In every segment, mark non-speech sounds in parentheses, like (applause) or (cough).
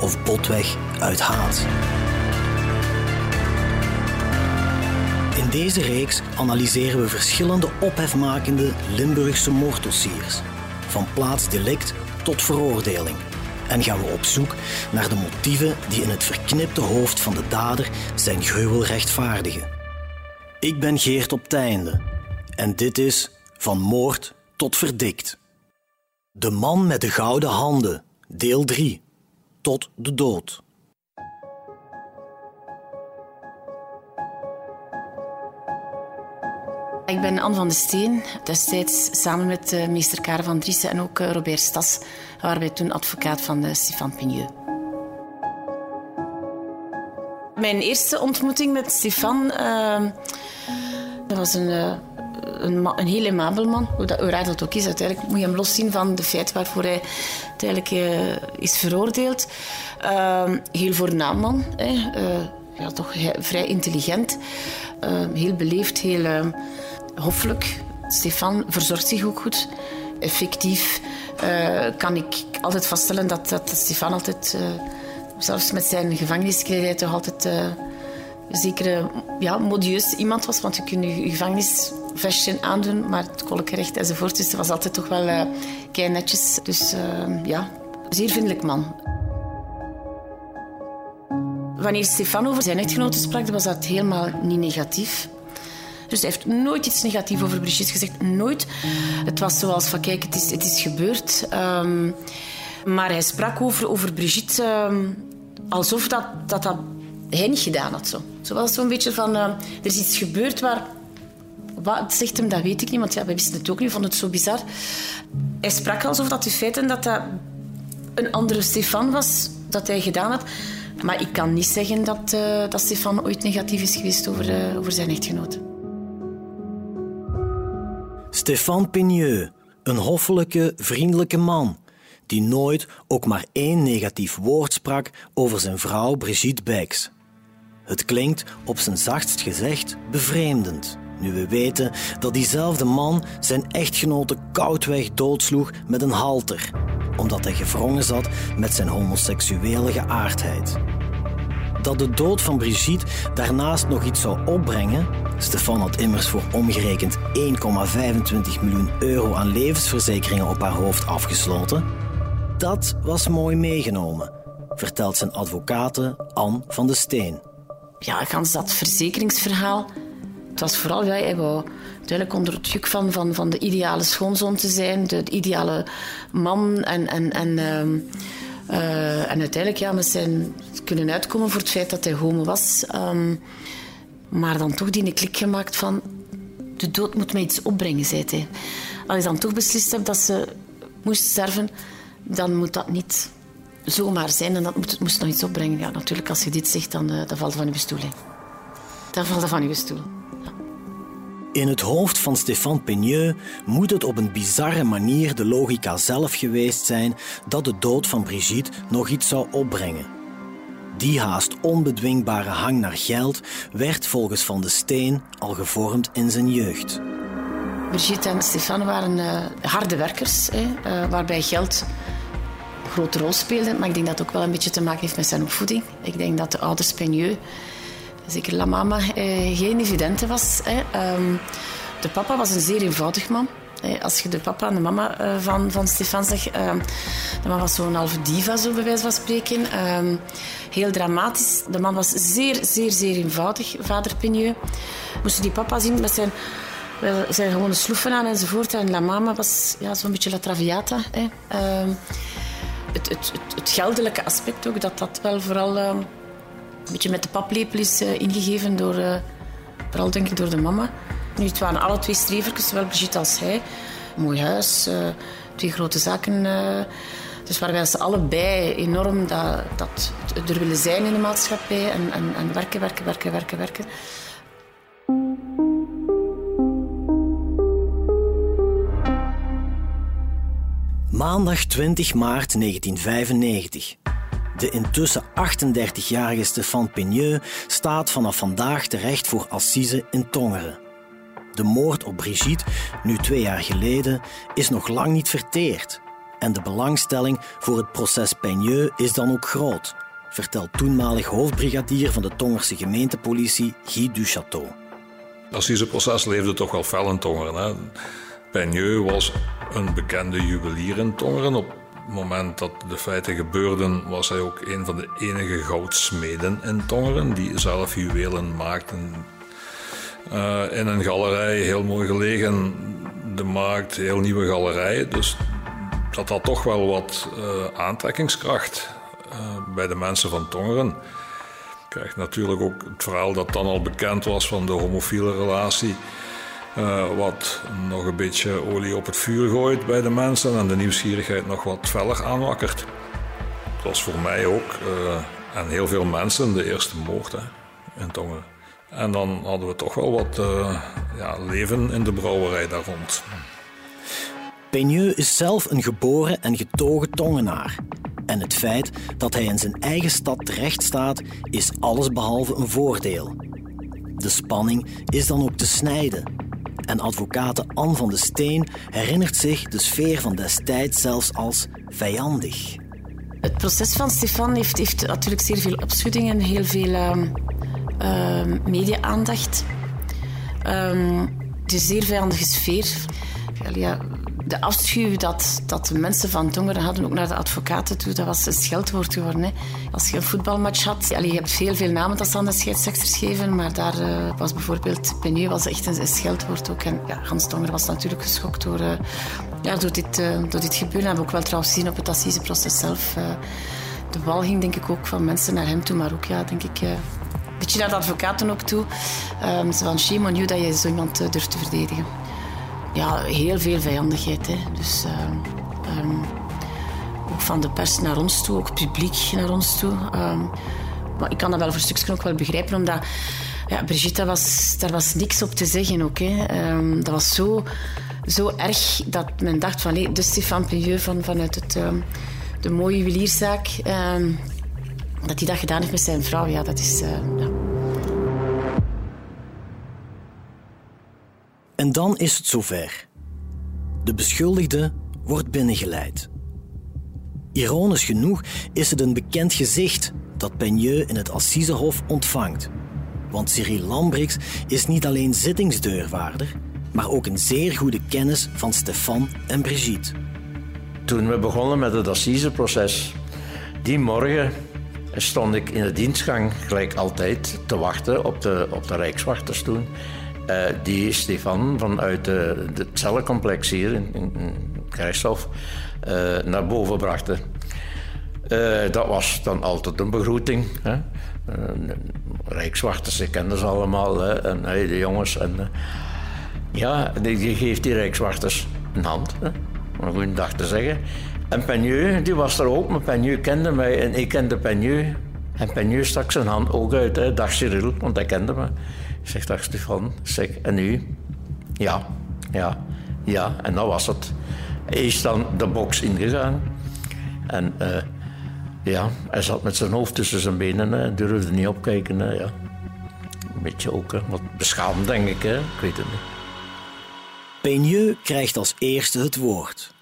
of botweg uit haat. In deze reeks analyseren we verschillende ophefmakende Limburgse moorddossiers, van plaatsdelict tot veroordeling. En gaan we op zoek naar de motieven die in het verknipte hoofd van de dader zijn gruwel rechtvaardigen. Ik ben Geert op Teinde en dit is Van Moord tot Verdikt. De man met de gouden handen, deel 3. Tot de dood. Ik ben Anne van de Steen, destijds samen met uh, meester Karen van Driessen en ook uh, Robert Stas, waren wij toen advocaat van Stefan Pigneux. Mijn eerste ontmoeting met Stefan ehm, dat was een, een, een heel aimabel man. Hoe, dat, hoe raar dat ook is, uiteindelijk moet je hem loszien van de feiten waarvoor hij uiteindelijk is veroordeeld. Ehm, heel voornaam man, hè. ja, toch vrij intelligent, ehm, heel beleefd, heel hoffelijk. Stefan verzorgt zich ook goed. Effectief kan ik altijd vaststellen dat, dat Stefan altijd, zelfs met zijn gevangeniskledij, toch altijd zeker ja, modieus iemand was. Want je kunt je gevangenisvestje aandoen, maar het kolkenrecht enzovoort. Dus dat was altijd toch wel uh, kei netjes. Dus ja, zeer vriendelijk man. Wanneer Stefan over zijn echtgenoten sprak, was dat helemaal niet negatief. Dus hij heeft nooit iets negatiefs over Brigitte gezegd. Nooit. Het was zoals van, kijk, het is, het is gebeurd. Um, maar hij sprak over, over Brigitte um, alsof dat, dat, dat hij niet gedaan had. Zo, zo zo'n beetje van, uh, er is iets gebeurd waar... Wat zegt hem, dat weet ik niet, want ja, wij wisten het ook niet, vonden het zo bizar. Hij sprak alsof dat de feiten dat dat een andere Stefan was, dat hij gedaan had. Maar ik kan niet zeggen dat, uh, dat Stefan ooit negatief is geweest over, uh, over zijn echtgenoot. Stefan Pigneux, een hoffelijke, vriendelijke man die nooit ook maar één negatief woord sprak over zijn vrouw Brigitte Beks. Het klinkt op zijn zachtst gezegd bevreemdend, nu we weten dat diezelfde man zijn echtgenote koudweg doodsloeg met een halter, omdat hij gevrongen zat met zijn homoseksuele geaardheid. Dat de dood van Brigitte daarnaast nog iets zou opbrengen, Stefan had immers voor omgerekend 1,25 miljoen euro aan levensverzekeringen op haar hoofd afgesloten. Dat was mooi meegenomen, vertelt zijn advocate Anne van de Steen. Ja, gans dat verzekeringsverhaal. Het was vooral, ja, hij wou duidelijk onder het juk van, van, van de ideale schoonzoon te zijn, de, ideale man en, en, en, uh, uh, en uiteindelijk ja, met zijn kunnen uitkomen voor het feit dat hij homo was. Um, maar dan toch die klik gemaakt van... De dood moet mij iets opbrengen, zei hij. Als je dan toch beslist hebt dat ze moest sterven... dan moet dat niet zomaar zijn. En dat moet, het moest nog iets opbrengen. Ja, natuurlijk, als je dit zegt, dan, uh, dan valt het van je stoel. Hè. Dan valt van je stoel. Ja. In het hoofd van Stéphane Pigneux moet het op een bizarre manier de logica zelf geweest zijn dat de dood van Brigitte nog iets zou opbrengen. Die haast onbedwingbare hang naar geld werd volgens Van de Steen al gevormd in zijn jeugd. Brigitte en Stefan waren uh, harde werkers, hè, uh, waarbij geld grote rol speelde. Maar ik denk dat het ook wel een beetje te maken heeft met zijn opvoeding. Ik denk dat de ouders Peigneux, zeker La Mama, eh, geen evidente was. Um, de papa was een zeer eenvoudig man. Als je de papa en de mama uh, van, van Stefan zegt, uh, de man was zo'n halve diva, zo bij wijze van spreken. Uh, heel dramatisch. De man was zeer, zeer, zeer eenvoudig, vader Pigneux. Moest je die papa zien met zijn, zijn gewone sloefen aan enzovoort. En la mama was ja, zo'n beetje la traviata. Hè. Het, het, het, geldelijke aspect ook, dat dat wel vooral ehm, een beetje met de paplepel is eh, ingegeven door, uh, vooral denk ik door de mama. Nu, het waren alle twee strevertjes, zowel Brigitte als hij. mooi huis, twee grote zaken Dus waar wij ze allebei enorm dat, dat er willen zijn in de maatschappij en, en, en werken, werken, werken, werken, werken. Maandag 20 maart 1995. De intussen 38-jarige Stefan Pigneux staat vanaf vandaag terecht voor Assise in Tongeren. De moord op Brigitte, nu twee jaar geleden, is nog lang niet verteerd. En de belangstelling voor het proces Pigneux is dan ook groot, vertelt toenmalig hoofdbrigadier van de Tongerse gemeentepolitie Guy Duchateau. Het assiseproces leefde toch wel fel in Tongeren. Hè? Was een bekende juwelier in Tongeren. Op het moment dat de feiten gebeurden, was hij ook een van de enige goudsmeden in Tongeren die zelf juwelen maakten. Uh, in een galerij, heel mooi gelegen, de markt, heel nieuwe galerij. Dus dat had toch wel wat uh, aantrekkingskracht uh, bij de mensen van Tongeren. Je krijgt natuurlijk ook het verhaal dat dan al bekend was van de homofiele relatie uh, wat nog een beetje olie op het vuur gooit bij de mensen en de nieuwsgierigheid nog wat feller aanwakkert. Het was voor mij ook uh, en heel veel mensen de eerste moord hè, in Tongen. En dan hadden we toch wel wat uh, ja, leven in de brouwerij daar rond. Peigneux is zelf een geboren en getogen Tongenaar. En het feit dat hij in zijn eigen stad terecht staat, is allesbehalve een voordeel. De spanning is dan ook te snijden en advocate Anne van de Steen herinnert zich de sfeer van destijds zelfs als vijandig. Het proces van Stefan heeft, heeft natuurlijk zeer veel opschudding en heel veel uh, media-aandacht. Um, het is een zeer vijandige sfeer. Ja, de afschuw dat, dat de mensen van Tongeren hadden, ook naar de advocaten toe, dat was een scheldwoord geworden. Hè. Als je een voetbalmatch had, allee, je hebt veel, veel namen dat ze aan de scheidsrechters geven, maar daar uh, was bijvoorbeeld Penieu was echt een, scheldwoord ook. En ja, Hans Tonger was natuurlijk geschokt door, uh, ja, door, dit, uh, door dit gebeuren. Dat hebben we ook wel trouwens gezien op het assiseproces zelf. de wal ging denk ik ook van mensen naar hem toe, maar ook ja, denk ik... beetje naar de advocaten ook toe. Um, ze van shame on you dat je zo iemand durft te verdedigen ja, heel veel vijandigheid. Hè. Dus, uh, um, ook van de pers naar ons toe, ook publiek naar ons toe. Um, maar ik kan dat wel voor stukjes ook wel begrijpen, omdat ja, Brigitte, was, daar was niks op te zeggen ook. Dat was zo, zo erg dat men dacht van, de Stefan Plieu van, vanuit het, de mooie juwelierszaak, dat hij dat gedaan heeft met zijn vrouw. Ja, dat is... Ja. En dan is het zover. De beschuldigde wordt binnengeleid. Ironisch genoeg is het een bekend gezicht dat Peigneux in het Assisehof ontvangt. Want Cyril Lambrix is niet alleen zittingsdeurwaarder, maar ook een zeer goede kennis van Stefan en Brigitte. Toen we begonnen met het assiseproces, die morgen stond ik in de dienstgang gelijk altijd te wachten op de, op de rijkswachters. Uh, die Stefan vanuit de, de cellencomplex hier in, in, uh, naar boven brachten. Dat was dan altijd een begroeting. Hè. Rijkswachters, ze kenden ze allemaal. Hè. En de jongens. En, ja, die, geeft die Rijkswachters een hand. Hè. Een goede dag te zeggen. En Peigneux, die was er ook. Maar Peigneux kende mij en ik kende Peigneux. En Peigneux stak zijn hand ook uit. Hè. Dag Cyril, want hij kende me. Ik zeg, dag Stefan. Zeg, en nu? Ja, ja, ja. En dat was het. Hij is dan de box ingegaan. En uh, ja, hij zat met zijn hoofd tussen zijn benen. Hè. Durfde niet opkijken. Ja. Een beetje ook wat beschaamd, denk ik. Hè. Ik weet het niet. Peigneux krijgt als eerste het woord.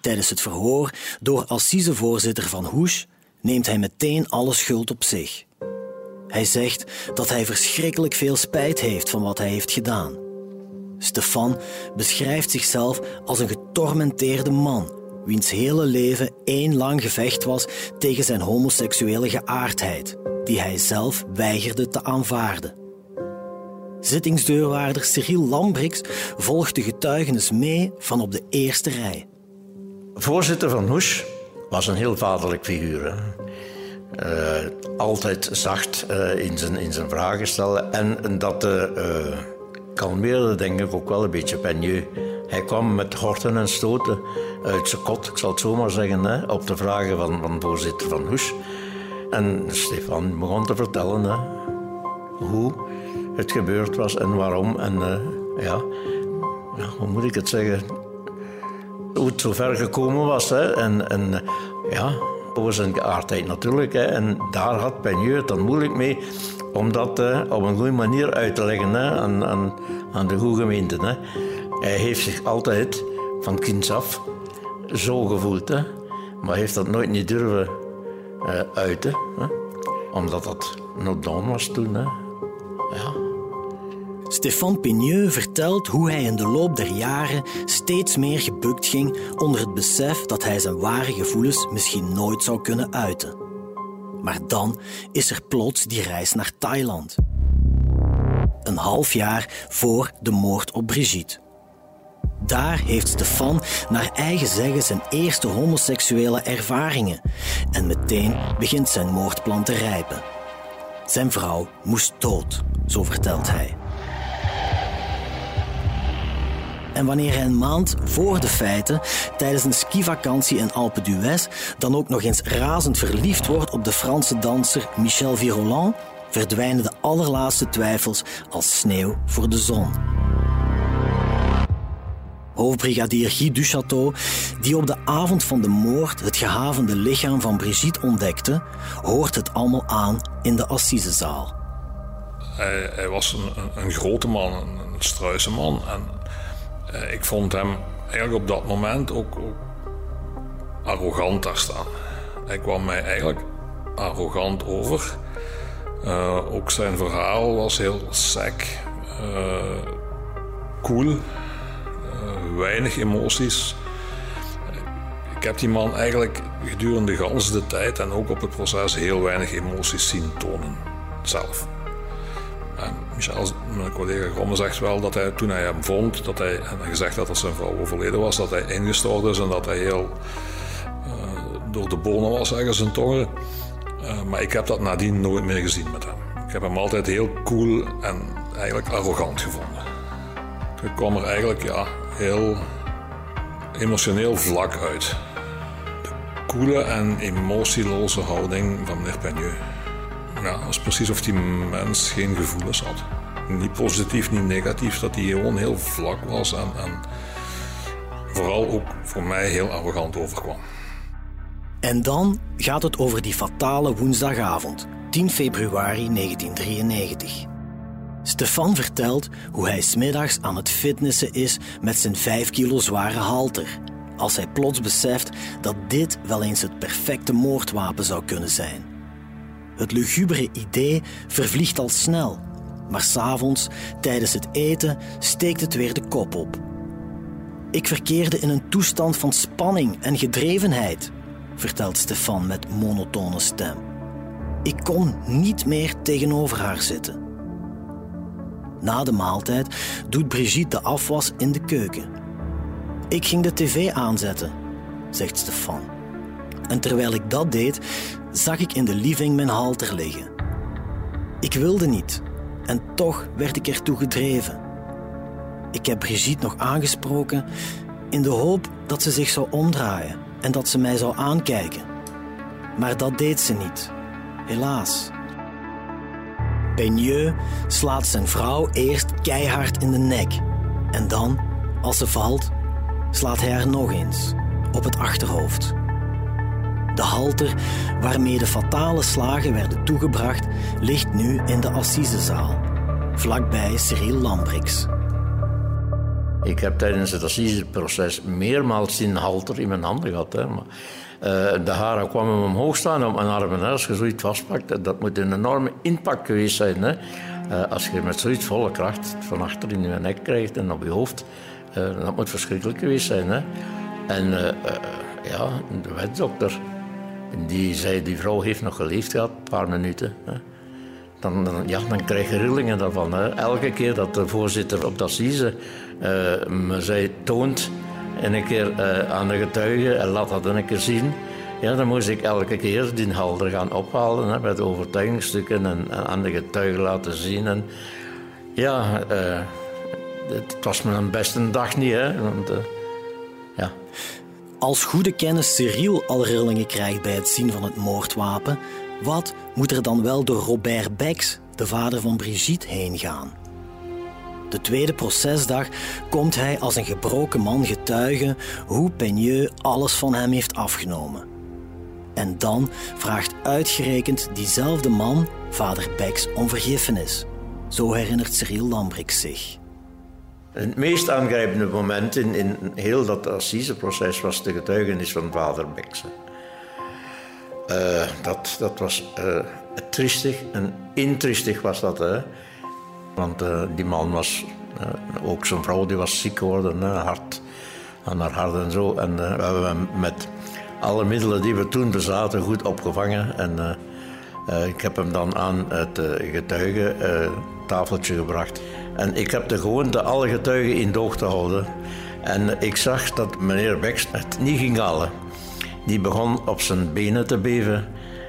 Tijdens het verhoor door assisevoorzitter Van Hoes neemt hij meteen alle schuld op zich. Hij zegt dat hij verschrikkelijk veel spijt heeft van wat hij heeft gedaan. Stefan beschrijft zichzelf als een getormenteerde man, wiens hele leven één lang gevecht was tegen zijn homoseksuele geaardheid, die hij zelf weigerde te aanvaarden. Zittingsdeurwaarder Cyril Lambrix volgt de getuigenis mee van op de eerste rij. Voorzitter van Hoes was een heel vaderlijk figuur. Altijd zacht uh, in, zijn, in zijn vragen stellen. En, dat uh, kalmeerde denk ik ook wel een beetje Peigneux. hij kwam met horten en stoten uit zijn kot, ik zal het zo maar zeggen, hè, op de vragen van, van voorzitter Van Hoes. En Stefan begon te vertellen hè, hoe het gebeurd was en waarom. En ja, hoe moet ik het zeggen? Hoe het zo ver gekomen was. Hè. En, en ja, over zijn geaardheid natuurlijk. Hè. En daar had Peigneux het dan moeilijk mee om dat uh, op een goede manier uit te leggen hè, aan, aan, aan de goede gemeente. Hè. Hij heeft zich altijd van kinds af zo gevoeld. Hè. Maar heeft dat nooit niet durven uh, uiten. Hè. Omdat dat not done was toen. Hè. Ja. Stefan Pigneux vertelt hoe hij in de loop der jaren steeds meer gebukt ging onder het besef dat hij zijn ware gevoelens misschien nooit zou kunnen uiten. Maar dan is er plots die reis naar Thailand. Een half jaar voor de moord op Brigitte. Daar heeft Stefan naar eigen zeggen zijn eerste homoseksuele ervaringen en meteen begint zijn moordplan te rijpen. Zijn vrouw moest dood, zo vertelt hij. En wanneer hij een maand voor de feiten, tijdens een skivakantie in Alpe d'Huez, dan ook nog eens razend verliefd wordt op de Franse danser Michel Viroland, verdwijnen de allerlaatste twijfels als sneeuw voor de zon. Hoofdbrigadier Guy Duchateau, die op de avond van de moord het gehavende lichaam van Brigitte ontdekte, hoort het allemaal aan in de assisezaal. Hij, was een, een, grote man, een, een struise man. En ik vond hem eigenlijk op dat moment ook, ook arrogant daar staan. Hij kwam mij eigenlijk arrogant over. Uh, ook zijn verhaal was heel sec, uh, cool, weinig emoties. Ik heb die man eigenlijk gedurende de tijd en ook op het proces heel weinig emoties zien tonen. Zelf. En Michel, mijn collega Gromme, zegt wel dat hij toen hij hem vond, dat hij, en gezegd had dat zijn vrouw overleden was, dat hij ingestort is en dat hij heel uh, door de bonen was, zeggen zijn tongen. Uh, maar ik heb dat nadien nooit meer gezien met hem. Ik heb hem altijd heel cool en eigenlijk arrogant gevonden. Ik kwam er eigenlijk ja, heel emotioneel vlak uit. De koele en emotieloze houding van meneer Peigneux. Ja, dat is precies of die mens geen gevoelens had. Niet positief, niet negatief, dat hij gewoon heel vlak was en, en vooral ook voor mij heel arrogant overkwam. En dan gaat het over die fatale woensdagavond, 10 februari 1993. Stefan vertelt hoe hij smiddags aan het fitnessen is met zijn 5 kilo zware halter. Als hij plots beseft dat dit wel eens het perfecte moordwapen zou kunnen zijn. Het lugubere idee vervliegt al snel, maar s'avonds, tijdens het eten, steekt het weer de kop op. Ik verkeerde in een toestand van spanning en gedrevenheid, vertelt Stefan met monotone stem. Ik kon niet meer tegenover haar zitten. Na de maaltijd doet Brigitte de afwas in de keuken. Ik ging de tv aanzetten, zegt Stefan. En terwijl ik dat deed, zag ik in de living mijn halter liggen. Ik wilde niet, en toch werd ik ertoe gedreven. Ik heb Brigitte nog aangesproken in de hoop dat ze zich zou omdraaien en dat ze mij zou aankijken. Maar dat deed ze niet, helaas. Peigneux slaat zijn vrouw eerst keihard in de nek. En dan, als ze valt, slaat hij haar nog eens op het achterhoofd. De halter waarmee de fatale slagen werden toegebracht, ligt nu in de assisezaal, vlakbij Cyril Lambrix. Ik heb tijdens het assiseproces meermaals die halter in mijn handen gehad. Maar uh, de haren kwamen omhoog staan op mijn armen. Als je zoiets vastpakt, dat moet een enorme impact geweest zijn. Hè. Uh, als je met zoiets volle kracht van achter in je nek krijgt en op je hoofd, uh, dat moet verschrikkelijk geweest zijn. Hè. En ja, de wetdokter, die zei, die vrouw heeft nog geleefd gehad, een paar minuten. Dan, dan, ja, dan krijg je rillingen daarvan. Hè. Elke keer dat de voorzitter op de assise me zei, toont en een keer uh, aan de getuige en laat dat een keer zien. Ja, dan moest ik elke keer die halder gaan ophalen hè, met overtuigingsstukken en, en, aan de getuige laten zien. En, ja, uh, het was mijn beste dag niet, hè. Want, ja. Als goede kennis Cyril al rillingen krijgt bij het zien van het moordwapen, wat moet er dan wel door Robert Bex, de vader van Brigitte, heen gaan? De tweede procesdag komt hij als een gebroken man getuigen hoe Peigneux alles van hem heeft afgenomen. En dan vraagt uitgerekend diezelfde man, vader Bex, om vergiffenis. Zo herinnert Cyril Lambrix zich. Het meest aangrijpende moment in, in heel dat assiseproces was de getuigenis van vader Bex. Uh, dat, dat was uh, triestig en intristig was dat. Hè. Want uh, die man was, ook zijn vrouw die was ziek geworden, hart aan haar hart en zo. En we hebben hem met alle middelen die we toen bezaten goed opgevangen. En ik heb hem dan aan het getuigentafeltje gebracht. En ik heb de gewoonte alle getuigen in doog te houden. En ik zag dat meneer Bex het niet ging halen. Die begon op zijn benen te beven.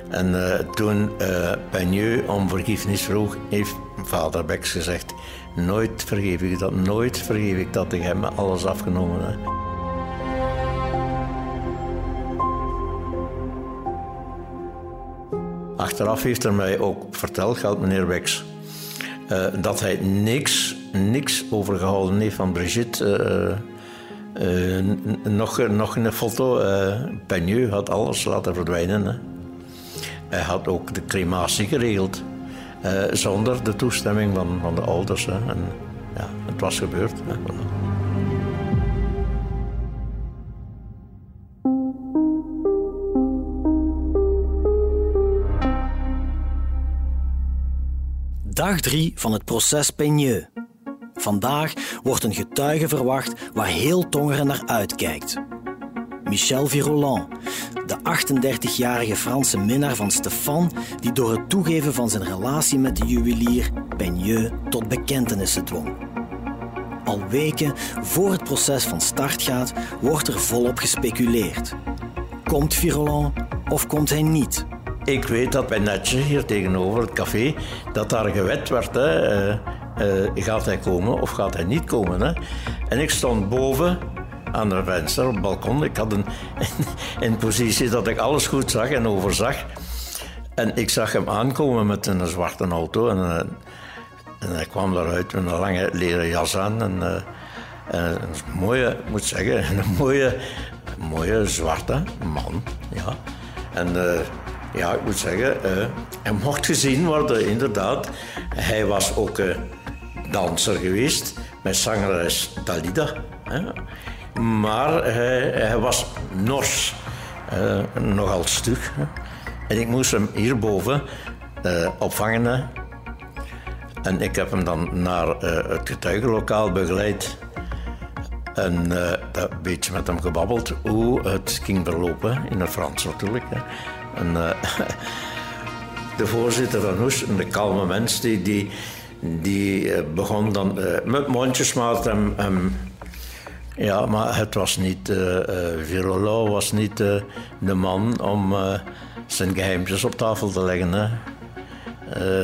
En uh, toen uh, om vergiffenis vroeg, heeft vader Bex gezegd: Nooit vergeef ik dat, nooit vergeef ik dat ik hem alles afgenomen heb. Achteraf heeft hij mij ook verteld, geldt meneer Bex, uh, dat hij niks, niks overgehouden heeft van Brigitte. Uh, nog, nog een foto. Uh, had alles laten verdwijnen. Hè. Hij had ook de crematie geregeld. Zonder de toestemming van, van de ouders. En, ja, het was gebeurd. Hè. Dag 3 van het proces Peigneux. Vandaag wordt een getuige verwacht waar heel Tongeren naar uitkijkt. Michel Viroland, de 38-jarige Franse minnaar van Stefan, die door het toegeven van zijn relatie met de juwelier Peigneux tot bekentenissen dwong. Al weken voor het proces van start gaat, wordt er volop gespeculeerd. Komt Viroland of komt hij niet? Ik weet dat bij Netje, hier tegenover het café, dat daar gewet werd. Hè. Uh, uh, gaat hij komen of gaat hij niet komen? Hè? En ik stond boven aan het venster, op het balkon. Ik had een, (laughs) een positie dat ik alles goed zag en overzag. En ik zag hem aankomen met een zwarte auto. En, uh, en hij kwam daaruit met een lange leren jas aan. En, een mooie, moet zeggen, (laughs) een mooie, mooie zwarte man. Ja. En ja, ik moet zeggen, hij mocht gezien worden, inderdaad. Hij was ook danser geweest met zangeres Dalida. Maar hij, hij, was nors, uh, nogal stug. En ik moest hem hierboven uh, opvangen. En ik heb hem dan naar uh, het getuigenlokaal begeleid. En uh, een beetje met hem gebabbeld hoe het ging verlopen, in het Frans natuurlijk. En, (laughs) de voorzitter van Hoes, een kalme mens, die, die, die eh, begon dan uh, met mondjesmaat en, ja, maar het was niet, uh, was niet de man om zijn geheimjes op tafel te leggen. Hè.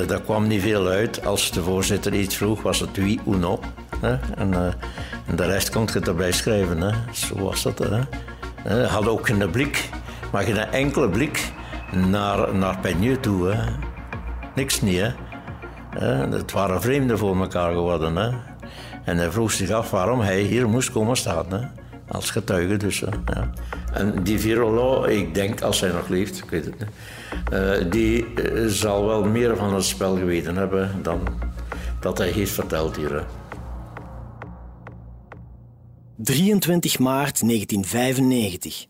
daar kwam niet veel uit. Als de voorzitter iets vroeg, was het wie uno. Hè. En, de rest kon je erbij schrijven. Hè. Zo was dat. Hè. Had ook geen blik, maar geen enkele blik naar, naar Peigneux toe. Hè. Niks niet. Het waren vreemden voor elkaar geworden. Hè. En hij vroeg zich af waarom hij hier moest komen staan. Hè. Als getuige dus. Ja. En die virolo, ik denk als hij nog leeft, ik weet het niet, uh, die uh, zal wel meer van het spel geweten hebben dan dat hij heeft verteld hier. 23 maart 1995,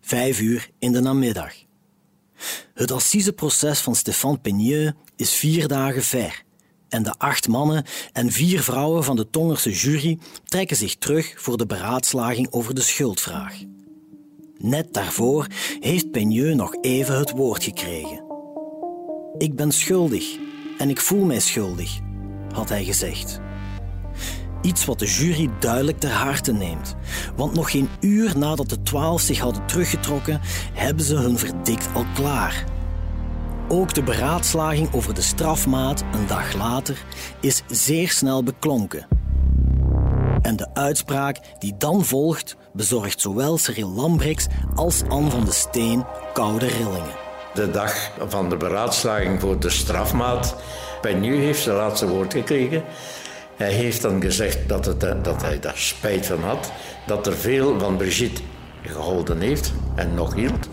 vijf uur in de namiddag. Het assiseproces van Stéphane Peigneux is vier dagen ver. En de acht mannen en vier vrouwen van de Tongerse jury trekken zich terug voor de beraadslaging over de schuldvraag. Net daarvoor heeft Peigneux nog even het woord gekregen. Ik ben schuldig en ik voel mij schuldig, had hij gezegd. Iets wat de jury duidelijk ter harte neemt. Want nog geen uur nadat de twaalf zich hadden teruggetrokken, hebben ze hun verdict al klaar. Ook de beraadslaging over de strafmaat een dag later is zeer snel beklonken. En de uitspraak die dan volgt bezorgt zowel Cyril Lambrechts als Anne van de Steen koude rillingen. De dag van de beraadslaging voor de strafmaat. Penu heeft zijn laatste woord gekregen. Hij heeft dan gezegd dat, het, dat hij daar spijt van had. Dat er veel van Brigitte geholpen heeft en nog hield.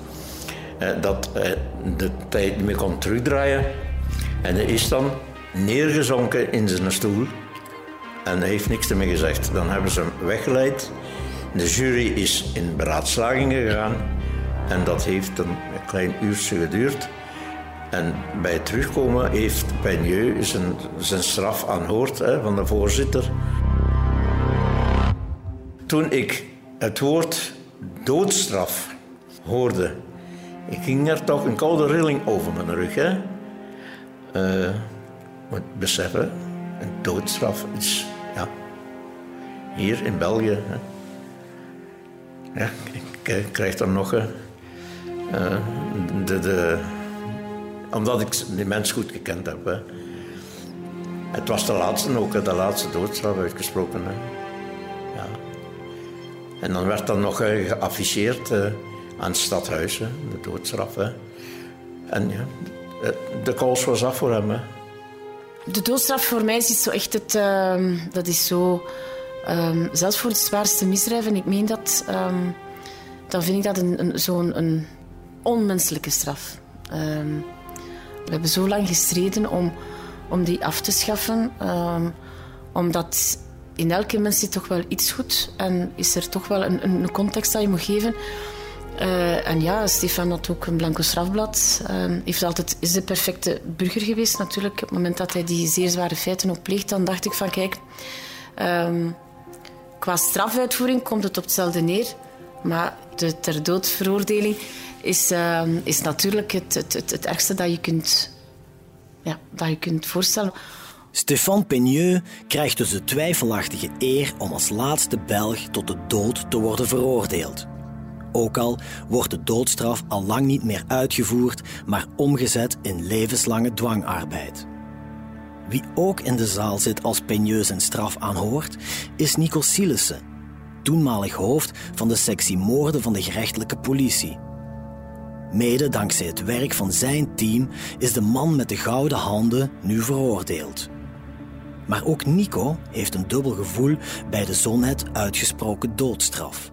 Eh, dat hij de tijd niet meer kon terugdraaien. En hij is dan neergezonken in zijn stoel. En heeft niks meer gezegd. Dan hebben ze hem weggeleid. De jury is in beraadslaging gegaan. En dat heeft een klein uurtje geduurd. En bij het terugkomen heeft Peigneux zijn, straf aanhoord hè, van de voorzitter. Toen ik het woord doodstraf hoorde, ging er toch een koude rilling over mijn rug. Hè. Uh, moet beseffen, een doodstraf is ja, hier in België. Hè. Ja, ik krijg dan nog uh, de omdat ik die mens goed gekend heb. Hè. Het was de laatste ook, de laatste doodstraf uitgesproken. Hè. Ja. En dan werd dat nog geafficheerd uh, aan het stadhuis, de doodstraf. Hè. En ja, de koos was af voor hem. Hè. De doodstraf voor mij is zo echt het... Uh, dat is zo... Um, zelfs voor de zwaarste misdrijven, ik meen dat... Um, dan vind ik dat een, een, zo'n onmenselijke straf. Um, we hebben zo lang gestreden om, om die af te schaffen. Um, omdat in elke mens zit toch wel iets goed. En is er toch wel een, een context dat je moet geven. Uh, en ja, Stefan had ook een blanco strafblad. Uh, heeft altijd, is de perfecte burger geweest natuurlijk. Op het moment dat hij die zeer zware feiten opleegt, dan dacht ik van kijk... Um, qua strafuitvoering komt het op hetzelfde neer. Maar de ter dood veroordeling is, uh, is natuurlijk het, het, het, ergste dat je kunt, ja, dat je kunt voorstellen. Stefan Peigneux krijgt dus de twijfelachtige eer om als laatste Belg tot de dood te worden veroordeeld. Ook al wordt de doodstraf al lang niet meer uitgevoerd, maar omgezet in levenslange dwangarbeid. Wie ook in de zaal zit als Peigneux zijn straf aanhoort, is Nico Sielissen, toenmalig hoofd van de sectie moorden van de gerechtelijke politie. Mede dankzij het werk van zijn team is de man met de gouden handen nu veroordeeld. Maar ook Nico heeft een dubbel gevoel bij de zonnet uitgesproken doodstraf.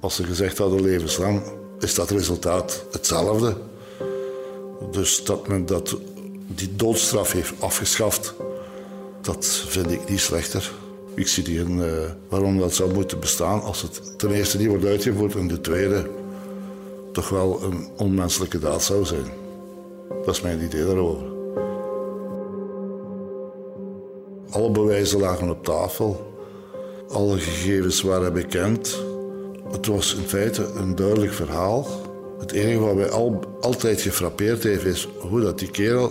Als ze gezegd hadden levenslang, is dat resultaat hetzelfde. Dus dat men dat, die doodstraf heeft afgeschaft, dat vind ik niet slechter. Ik zie niet uh, waarom dat zou moeten bestaan als het ten eerste niet wordt uitgevoerd en de tweede toch wel een onmenselijke daad zou zijn. Dat is mijn idee daarover. Alle bewijzen lagen op tafel. Alle gegevens waren bekend. Het was in feite een duidelijk verhaal. Het enige wat mij al, altijd gefrappeerd heeft, is hoe dat die kerel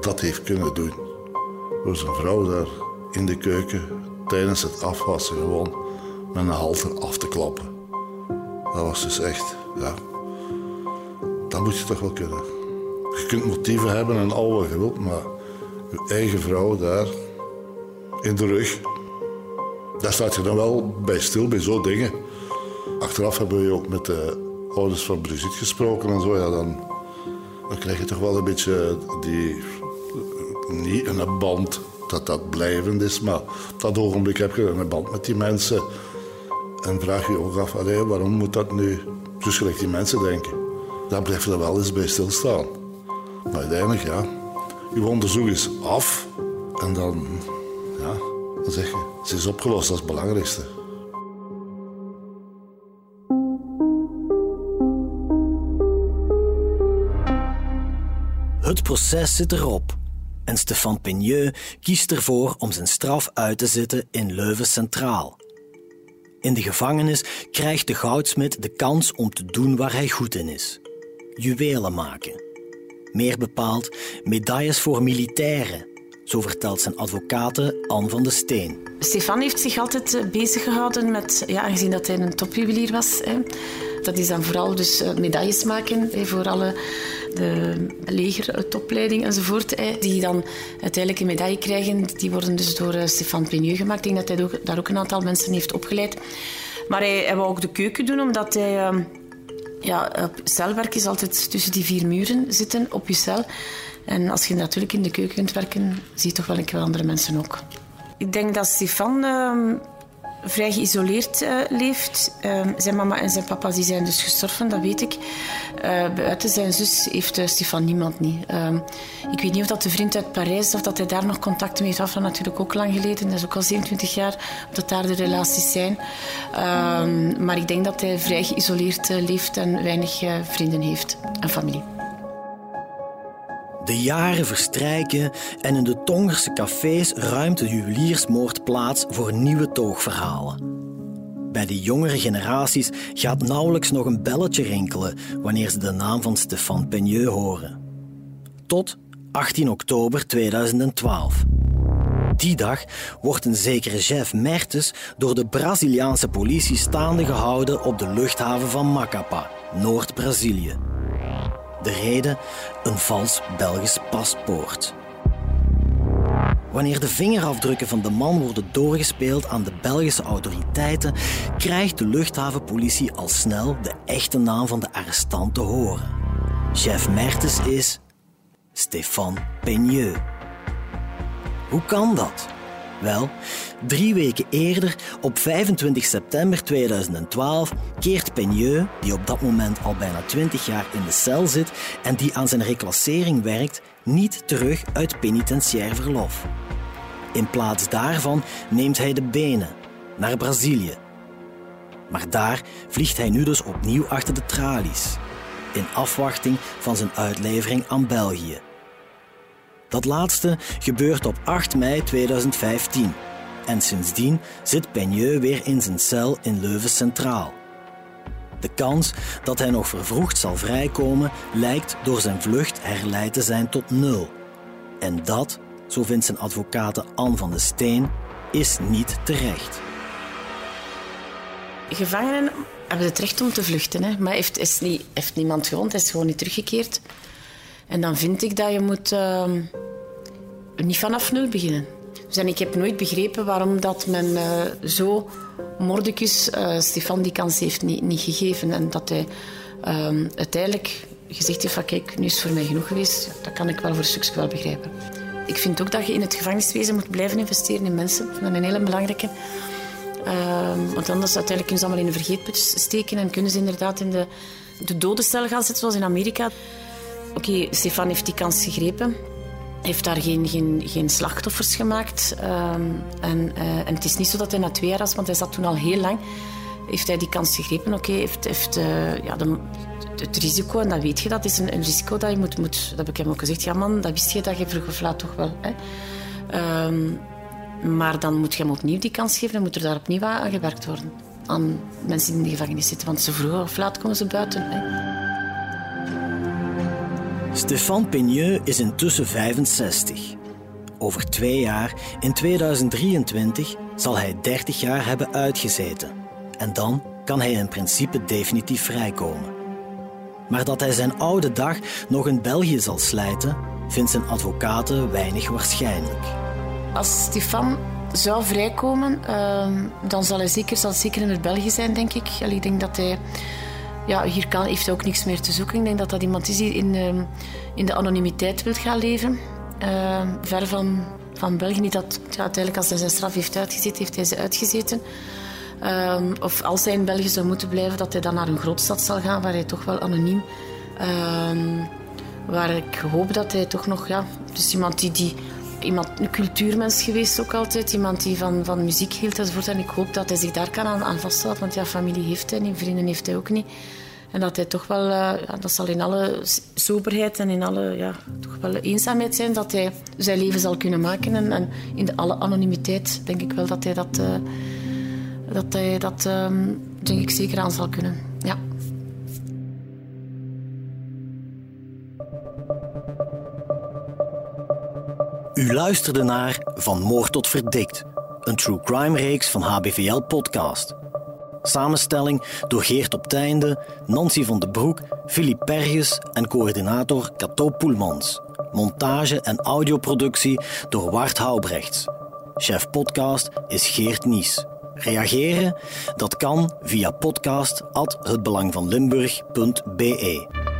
dat heeft kunnen doen. Door zijn vrouw daar in de keuken tijdens het afwassen gewoon met een halter af te klappen. Dat was dus echt, ja, dat moet je toch wel kunnen. Je kunt motieven hebben en al wat je maar je eigen vrouw daar in de rug, daar staat je dan wel bij stil bij zo'n dingen. Achteraf hebben we ook met de ouders van Brigitte gesproken en zo. Ja, dan, dan krijg je toch wel een beetje die. Niet een band dat dat blijvend is, maar op dat ogenblik heb je een band met die mensen. En vraag je ook af, waarom moet dat nu? Dus gelijk die mensen denken dan blijf je er wel eens bij stilstaan. Maar uiteindelijk, ja, je onderzoek is af en dan, ja, dan zeg je, ze is opgelost, dat is het belangrijkste. Het proces zit erop en Stefan Peigneux kiest ervoor om zijn straf uit te zitten in Leuven Centraal. In de gevangenis krijgt de goudsmid de kans om te doen waar hij goed in is juwelen maken. Meer bepaald medailles voor militairen, Zo vertelt zijn advocate Anne van de Steen. Stefan heeft zich altijd eh, bezig gehouden met, ja, aangezien dat hij een topjuwelier was. Hè, dat is dan vooral dus eh, medailles maken hè, voor alle de leger, topleiding enzovoort. Die dan uiteindelijk een medaille krijgen. Die worden dus door Stefan Penieux gemaakt. Ik denk dat hij daar ook een aantal mensen heeft opgeleid. Maar hij, hij wou ook de keuken doen, omdat hij... Ja, celwerk is altijd tussen die vier muren zitten op je cel. En als je natuurlijk in de keuken kunt werken, zie je toch wel een keer andere mensen ook. Ik denk dat Stefan uh, vrij geïsoleerd uh, leeft. Uh, zijn mama en zijn papa die zijn dus gestorven, dat weet ik. Uh, buiten zijn zus heeft Stefan niemand niet. Ehm, ik weet niet of dat de vriend uit Parijs of dat hij daar nog contact mee heeft. Dat natuurlijk ook lang geleden. Dat is ook al 27 jaar dat daar de relaties zijn. Ehm, maar ik denk dat hij vrij geïsoleerd leeft en weinig vrienden heeft en familie. De jaren verstrijken en in de Tongerse cafés ruimt de juweliersmoord plaats voor nieuwe toogverhalen. Bij de jongere generaties gaat nauwelijks nog een belletje rinkelen wanneer ze de naam van Stefan Peigneux horen. Tot 18 oktober 2012. Die dag wordt een zekere Jeff Mertes door de Braziliaanse politie staande gehouden op de luchthaven van Macapá, Noord-Brazilië. De reden? Een vals Belgisch paspoort. Wanneer de vingerafdrukken van de man worden doorgespeeld aan de Belgische autoriteiten, krijgt de luchthavenpolitie al snel de echte naam van de arrestant te horen. Chef Mertens is Stéphane Peigneux. Hoe kan dat? Wel, drie weken eerder, op 25 september 2012, keert Peigneux, die op dat moment al bijna 20 jaar in de cel zit en die aan zijn reclassering werkt, niet terug uit penitentiair verlof. In plaats daarvan neemt hij de benen naar Brazilië. Maar daar vliegt hij nu dus opnieuw achter de tralies, in afwachting van zijn uitlevering aan België. Dat laatste gebeurt op 8 mei 2015. En sindsdien zit Peigneux weer in zijn cel in Leuven Centraal. De kans dat hij nog vervroegd zal vrijkomen lijkt door zijn vlucht herleid te zijn tot nul. En dat, zo vindt zijn advocate Anne van de Steen, is niet terecht. Gevangenen hebben het recht om te vluchten, hè? maar heeft, is niet, heeft niemand gewond, is gewoon niet teruggekeerd. En dan vind ik dat je moet uh, niet vanaf nul beginnen. Dus en ik heb nooit begrepen waarom dat men uh, zo mordicus uh, Stefan die kans heeft niet, niet gegeven. En dat hij ehm, uiteindelijk gezegd heeft van kijk, nu is het voor mij genoeg geweest. Dat kan ik wel voor een stukje wel begrijpen. Ik vind ook dat je in het gevangeniswezen moet blijven investeren in mensen. Dat is een hele belangrijke. Ehm, want anders uiteindelijk kunnen ze allemaal in de vergeetput steken en kunnen ze inderdaad in de, de dodencel gaan zitten, zoals in Amerika. Oké, Stefan heeft die kans gegrepen. Heeft daar geen, geen, geen slachtoffers gemaakt. Um, en, uh, en het is niet zo dat hij na twee jaar was, want hij zat toen al heel lang. Heeft hij die kans gegrepen? Oké, heeft, heeft uh, ja, het risico, en dat weet je, dat is een, een risico dat je moet, moet... Dat heb ik hem ook gezegd. Ja man, dat wist je dat je vroeg of laat toch wel. Hè? Um, maar dan moet je hem opnieuw die kans geven en moet er daar opnieuw aan gewerkt worden. Aan mensen die in de gevangenis zitten. Want zo vroeg of laat komen ze buiten. Hè? Stefan Peigneux is intussen 65. Over twee jaar, in 2023, zal hij 30 jaar hebben uitgezeten. En dan kan hij in principe definitief vrijkomen. Maar dat hij zijn oude dag nog in België zal slijten, vindt zijn advocaten weinig waarschijnlijk. Als Stefan zou vrijkomen, uh, dan zal hij zeker, zal zeker in het België zijn, denk ik. Ik denk dat hij ja, hier kan, heeft hij ook niks meer te zoeken. Ik denk dat dat iemand is die in, uh, in de anonimiteit wil gaan leven. Uh, ver van, van België. Niet dat, ja, uiteindelijk als hij zijn straf heeft uitgezeten, heeft hij ze uitgezeten. Uh, of als hij in België zou moeten blijven, dat hij dan naar een grootstad zal gaan, waar hij toch wel anoniem... Ehm, waar ik hoop dat hij toch nog... Ja, dus iemand die, die iemand, een cultuurmens geweest ook altijd. Iemand die van, van muziek hield enzovoort. En ik hoop dat hij zich daar kan aan, aan vasthouden. Want ja, familie heeft hij niet, vrienden heeft hij ook niet. En dat hij toch wel, uh, dat zal in alle soberheid en in alle, ja, toch wel eenzaamheid zijn, dat hij zijn leven zal kunnen maken. En, en in de alle anonimiteit denk ik wel dat hij dat, uh, dat, hij dat um, denk ik zeker aan zal kunnen. U luisterde naar Van Moord tot Verdikt, een true crime reeks van HBVL Podcast. Samenstelling door Geert op Teinde, Nancy van de Broek, Philippe Perges en coördinator Cato Poelmans. Montage en audioproductie door Wart Houbrechts. Chef podcast is Geert Nies. Reageren? Dat kan via podcast@hetbelangvanlimburg.be.